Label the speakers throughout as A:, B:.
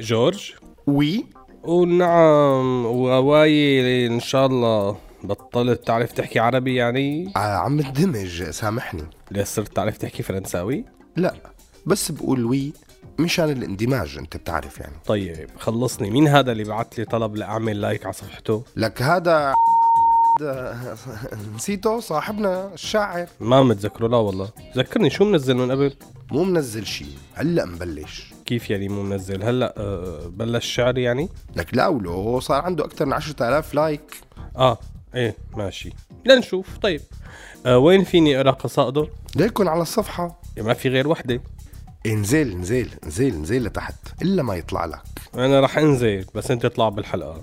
A: جورج؟
B: oui.
A: ونعم و oui إن شاء الله بطلت تعرف تحكي عربي يعني؟
B: آه عم اندمج سامحني.
A: ليه صرت تعرف تحكي فرنساوي؟
B: لا بس بقول oui مشان الاندماج أنت بتعرف يعني.
A: طيب خلصني. مين هذا اللي بعت لي طلب لأعمل like على صفحته؟
B: لك هذا نسيته صاحبنا الشاعر.
A: ما متذكره لا والله. ذكرني شو منزل من قبل؟
B: مو منزل شيء هلأ مبلش.
A: كيف يعني مو منزل؟ هلأ أه بلش شعر يعني؟
B: لك لا ولو صار عنده أكثر من 10000 لايك.
A: آه إيه ماشي. لنشوف. طيب أه وين فيني أقرأ قصائده؟
B: ليكن على الصفحة.
A: يا ما في غير وحدة.
B: انزل انزل انزل انزل لتحت إلا ما يطلع لك.
A: أنا رح أنزل بس أنت اطلع بالحلقة.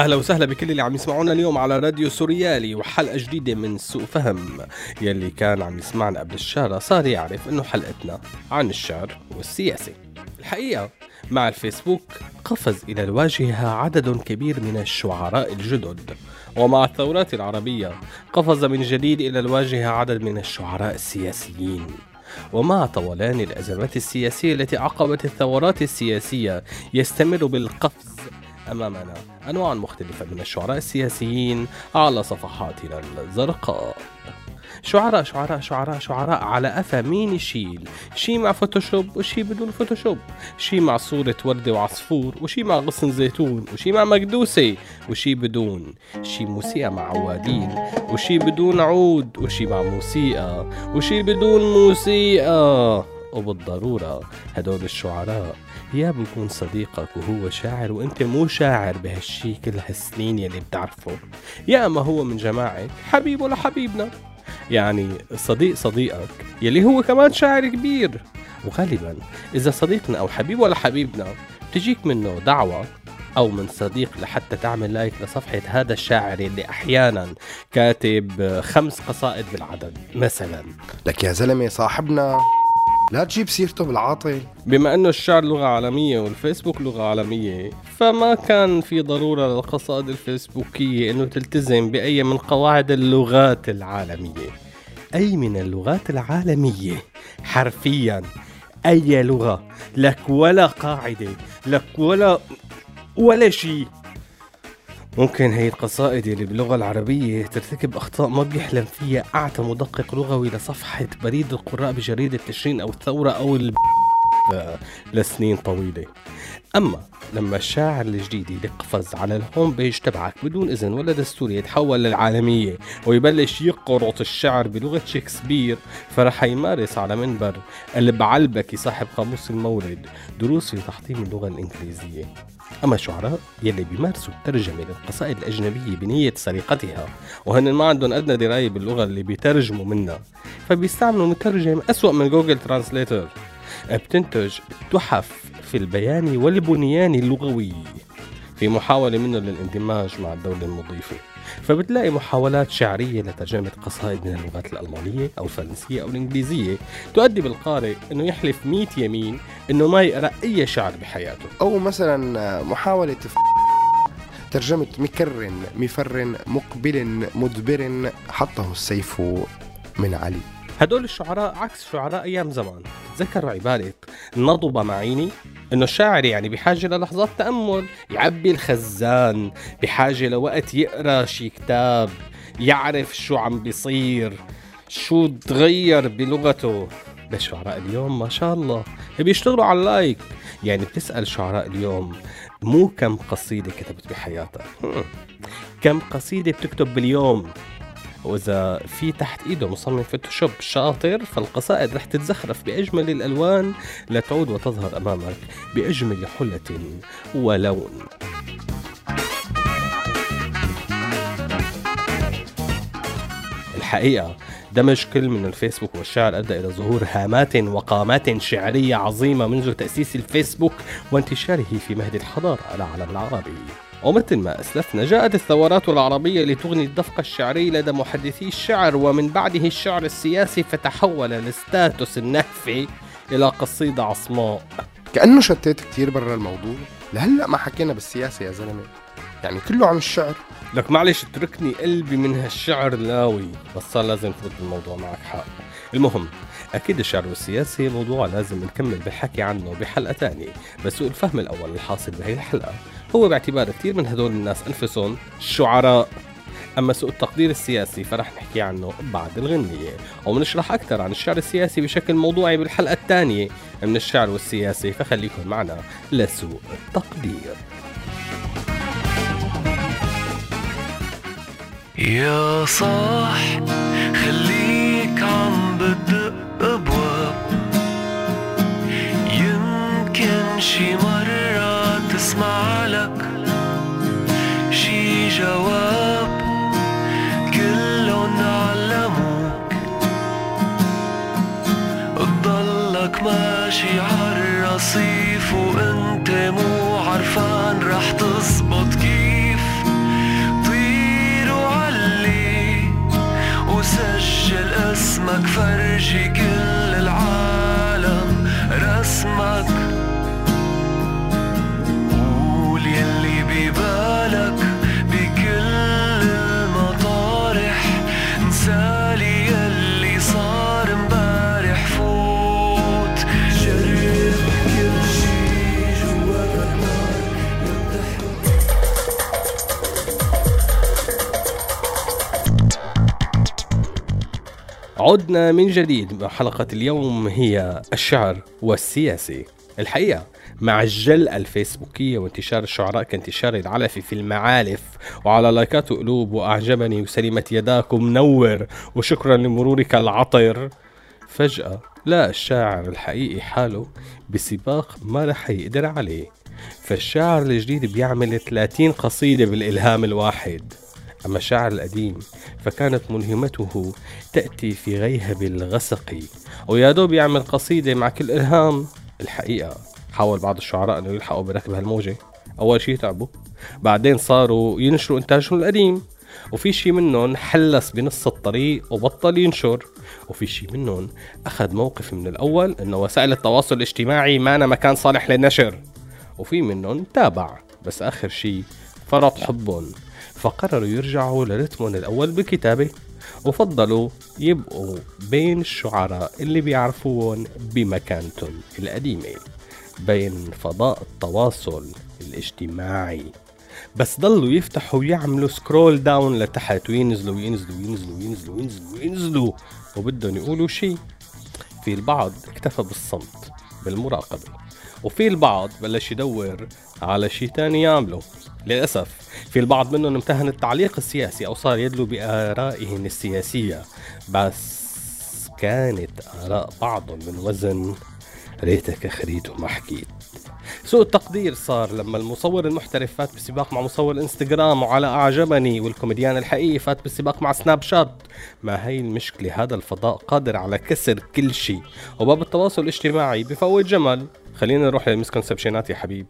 A: أهلا وسهلا بكل اللي عم يسمعونا اليوم على راديو سوريالي وحلقة جديدة من سوء فهم. يلي كان عم يسمعنا قبل الشارع صار يعرف إنه حلقتنا عن الشعر والسياسة. الحقيقة مع الفيسبوك قفز إلى الواجهة عدد كبير من الشعراء الجدد. ومع الثورات العربية قفز من جديد إلى الواجهة عدد من الشعراء السياسيين. ومع طولان الأزمات السياسية التي عقبت الثورات السياسية يستمر بالقفز أمامنا أنواع مختلفة من الشعراء السياسيين على صفحاتنا الزرقاء. شعراء شعراء شعراء شعراء على قفا مين يشيل شي مع فوتوشوب وشي بدون فوتوشوب. شي مع صورة وردة وعصفور وشي مع غصن زيتون وشي مع مكدوسة وشي بدون. شي موسيقى مع عوادين وشي بدون عود وشي مع موسيقى وشي بدون موسيقى. وبالضرورة هدول الشعراء يا بيكون صديقك وهو شاعر وأنت مو شاعر بهالشي كل هالسنين يلي بتعرفه. يا اما هو من جماعة حبيبه لحبيبنا يعني صديق صديقك يلي هو كمان شاعر كبير. وغالبا إذا صديقنا أو حبيبه لحبيبنا بتجيك منه دعوة أو من صديق لحتى تعمل لايك لصفحة هذا الشاعر اللي أحيانا كاتب خمس قصائد بالعدد مثلا.
B: لك يا زلمة صاحبنا. لا تجيب سيرته بالعاطل.
A: بما أنه الشعر لغة عالمية والفيسبوك لغة عالمية فما كان في ضرورة للقصائد الفيسبوكية إنه تلتزم بأي من قواعد اللغات العالمية. أي من اللغات العالمية؟ حرفيا أي لغة. لك ولا قاعدة لك ولا ولا شيء. ممكن هي القصائد اللي باللغة العربية ترتكب أخطاء ما بيحلم فيها. أعتى مدقق لغوي لصفحة بريد القراء بجريدة تشرين أو الثورة أو الب... لسنين طويلة. أما لما الشاعر الجديد يقفز على الهوم بيج تبعك بدون إذن ولا دستور يتحول للعالمية ويبلش يقرط الشعر بلغة شكسبير فرح يمارس على منبر البعلبكي صاحب قاموس المولد دروس في تحطيم اللغة الإنجليزية. أما الشعراء يلي بيمارسوا الترجمة للقصائد الأجنبية بنية سرقتها وهن ما عندهم أدنى دراية باللغة اللي بيترجموا منها فبيستعملوا مترجم أسوأ من جوجل translator بتنتج تحف في البيان والبنيان اللغوي. في محاولة منه للاندماج مع الدولة المضيفة. فبتلاقي محاولات شعرية لترجمة قصائد من اللغات الألمانية أو الفرنسية أو الإنجليزية. تؤدي بالقارئ أنه يحلف ميت يمين أنه ما يقرأ أي شعر بحياته.
B: أو مثلا محاولة ف- ترجمة مكر مفر مقبل مدبر حطه السيف من علي.
A: هدول الشعراء عكس شعراء أيام زمان. تتذكروا عباره نضب معيني إنه الشاعر يعني بحاجة للحظات تأمل. يعبي الخزان بحاجة لوقت يقرأ شي كتاب يعرف شو عم بيصير شو تغير بلغته. بس شعراء اليوم ما شاء الله. بيشتغلوا على اللايك. يعني بتسأل شعراء اليوم مو كم قصيدة كتبت بحياتك. كم قصيدة بتكتب باليوم؟ وإذا في تحت إيده مصمم فوتوشوب شاطر فالقصائد رح تتزخرف بأجمل الألوان لتعود وتظهر أمامك بأجمل حلة ولون. الحقيقة دمج كل من الفيسبوك والشعر أدى إلى ظهور هامات وقامات شعرية عظيمة منذ تأسيس الفيسبوك وانتشاره في مهد الحضارة العالم العربي. ومثل ما أسلفنا. جاءت الثورات العربية لتغني الدفق الشعري لدى محدثي الشعر ومن بعده الشعر السياسي فتحول الستاتوس النهفي إلى قصيدة عصماء.
B: كأنه شتيت كتير برا الموضوع. لهلأ ما حكينا بالسياسة يا زلمة. يعني كله عن الشعر.
A: لك معلش اتركني قلبي من هالشعر لاوي بس صار لازم ترد الموضوع معك حق. المهم أكيد الشعر والسياسي موضوع لازم نكمل بالحكي عنه بحلقة تانية. بس سوء الفهم الأول الحاصل بهي الحلقة. هو باعتبار كثير من هدول الناس أنفسهم شعراء. أما سوء التقدير السياسي فرح نحكي عنه بعد الغنية. وبنشرح أكثر عن الشعر السياسي بشكل موضوعي بالحلقة الثانية من الشعر والسياسي فخليكم معنا لسوء التقدير.
C: يا صاح خليك عم بدق ابواب يمكن شي مرة تسمع لك شي جواب
A: عدنا من جديد. حلقة اليوم هي الشعر والسياسي. الحقيقة مع الجلة الفيسبوكية وانتشار الشعراء كانتشار العلفي في المعالف وعلى لايكات وقلوب. وأعجبني وسلمت يداك ومنور. وشكرا لمرورك العطر. فجأة لا الشاعر الحقيقي حاله بسباق ما رح يقدر عليه. فالشاعر الجديد بيعمل 30 قصيدة بالإلهام الواحد. أما الشاعر القديم فكانت ملهمته تأتي في غيهب الغسق. ويا دوب يعمل قصيدة مع كل إلهام. الحقيقة حاول بعض الشعراء أنه يلحقوا بركب هالموجة. أول شي تعبوا. بعدين صاروا ينشروا إنتاجهم القديم. وفي شي منهم حلس بنص الطريق وبطل ينشر. وفي شي منهم أخذ موقف من الأول أنه وسائل التواصل الاجتماعي ما أنا مكان صالح للنشر. وفي منهم تابع. بس آخر شي فرط حبهم. فقرروا يرجعوا لرتمهم الأول بالكتابة وفضلوا يبقوا بين الشعراء اللي بيعرفوهم بمكانتهم القديمة بين فضاء التواصل الاجتماعي. بس ضلوا يفتحوا ويعملوا سكرول داون لتحت وينزلوا وينزلوا وينزلوا وينزلوا وينزلوا وينزلوا وبدهم يقولوا شيء. في البعض اكتفى بالصمت. بالمراقبة. وفي البعض بلش يدور على شيء تاني يعمله. للأسف في البعض منهم امتهن التعليق السياسي أو صار يدلو بآرائهم السياسية بس كانت آراء بعضهم من وزن ريتك خريت وما حكيت سوء التقدير صار لما المصور المحترف فات بسباق مع مصور الانستغرام وعلى اعجبني والكوميديان الحقيقي فات بسباق مع سناب شات ما هي المشكلة هذا الفضاء قادر على كسر كل شيء وباب التواصل الاجتماعي بفوت جمل خلينا نروح للمسكونسبشنات يا حبيب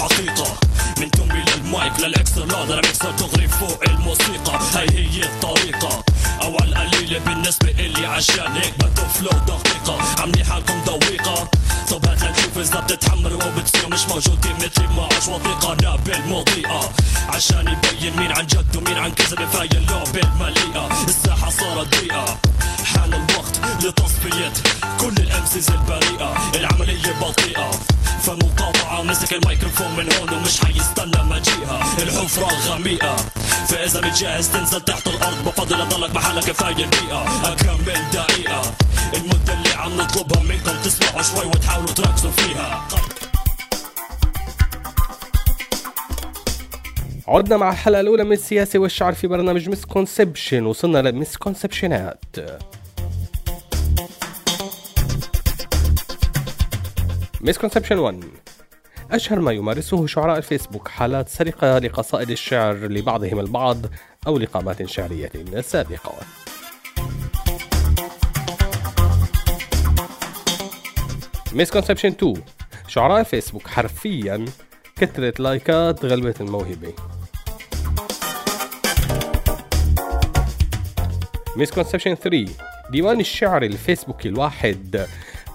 D: حقيقة من تمي للمايك للاكسترا لا ميكسر دغري فوق الموسيقى هاي هي الطريقة أو على القليلة بالنسبة إلي عشان هيك بكتب فلو دقيقة. عاملين حالكم ضويقة طب هات لنشوف إذا بتتحمر وبتصير مش موجودين مثلي معاش وثيقة لا بالمضيئة عشان يبين مين عن جد ومين عن كذب. فاي اللعبة المليئة. الساحة صارت ضيقة. حان الوقت لتصفية كل الأمسيز البريئة. العملية بطيئة. فالمقاطعة مسك الميكروفون من هون ومش حيستنى مجيئها. الحفرة غميقة فإذا متجهز تنزل تحت الأرض بفضل أضلك محلك كفاية البيئة أكمل دقيقة. المدة اللي عم نطلبها منكم تسمعوا شوي وتحاولوا تركزوا فيها.
A: عدنا مع الحلقة الأولى من السياسة والشعر في برنامج misconception وصلنا ل misconception ات misconception 1 أشهر ما يمارسه شعراء الفيسبوك حالات سرقة لقصائد الشعر لبعضهم البعض أو لقامات شعرية سابقة. misconception 2 شعراء الفيسبوك حرفيا كثرة لايكات غلبت الموهبة. misconception 3 ديوان الشعر الفيسبوكي الواحد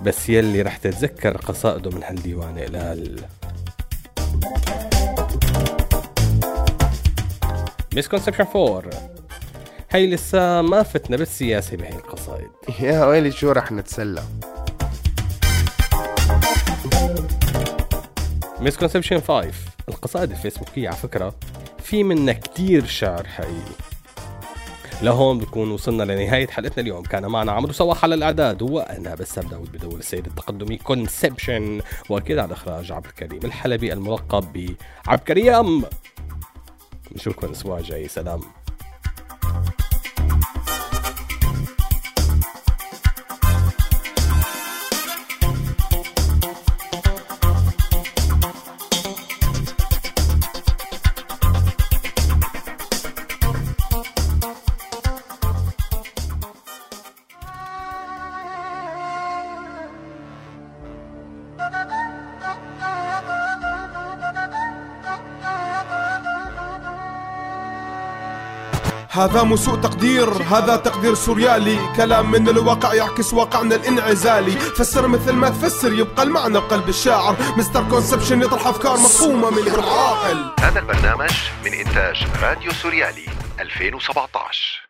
A: بس يلي رح تتذكر قصائده من هالديوان قلال misconception 4 هي لسه ما فتنا بالسياسة بهي القصائد
B: يا ويلي شو رح نتسلى؟
A: misconception 5 القصائد الفيسبوكية على فكرة في منها كتير شعر حقيقي. لهون بكون وصلنا لنهاية حلقتنا اليوم. كان معنا عمرو صواح على الإعداد وأنا بسام داود بدور السيد التقدمي. conception وأكيد على إخراج عبد الكريم الحلبي الملقب بعبد كريم نشوفكم الأسبوع الجاي. سلام.
E: هذا مو سوء تقدير هذا تقدير سوريالي. كلام من الواقع يعكس واقعنا الانعزالي. فسر مثل ما تفسر يبقى المعنى بقلب الشاعر. misconception يطرح أفكار مفهومة من العاقل
F: هذا البرنامج من إنتاج راديو سوريالي 2017